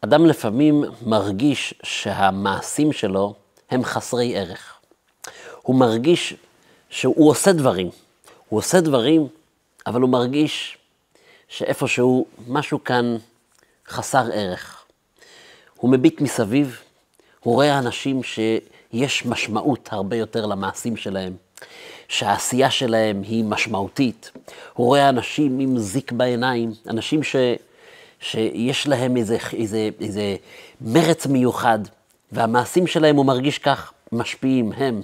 אדם לפעמים מרגיש שהמעשים שלו הם חסרי ערך. הוא מרגיש שהוא עושה דברים. הוא עושה דברים, אבל הוא מרגיש שאיפשהו משהו כאן חסר ערך. הוא מביט מסביב, הוא רואה אנשים שיש משמעות הרבה יותר למעשים שלהם, שהעשייה שלהם היא משמעותית. הוא רואה אנשים עם זיק בעיניים, אנשים ש... שיש להם איזה, איזה, איזה מרץ מיוחד, והמעשים שלהם, הוא מרגיש כך, משפיעים הם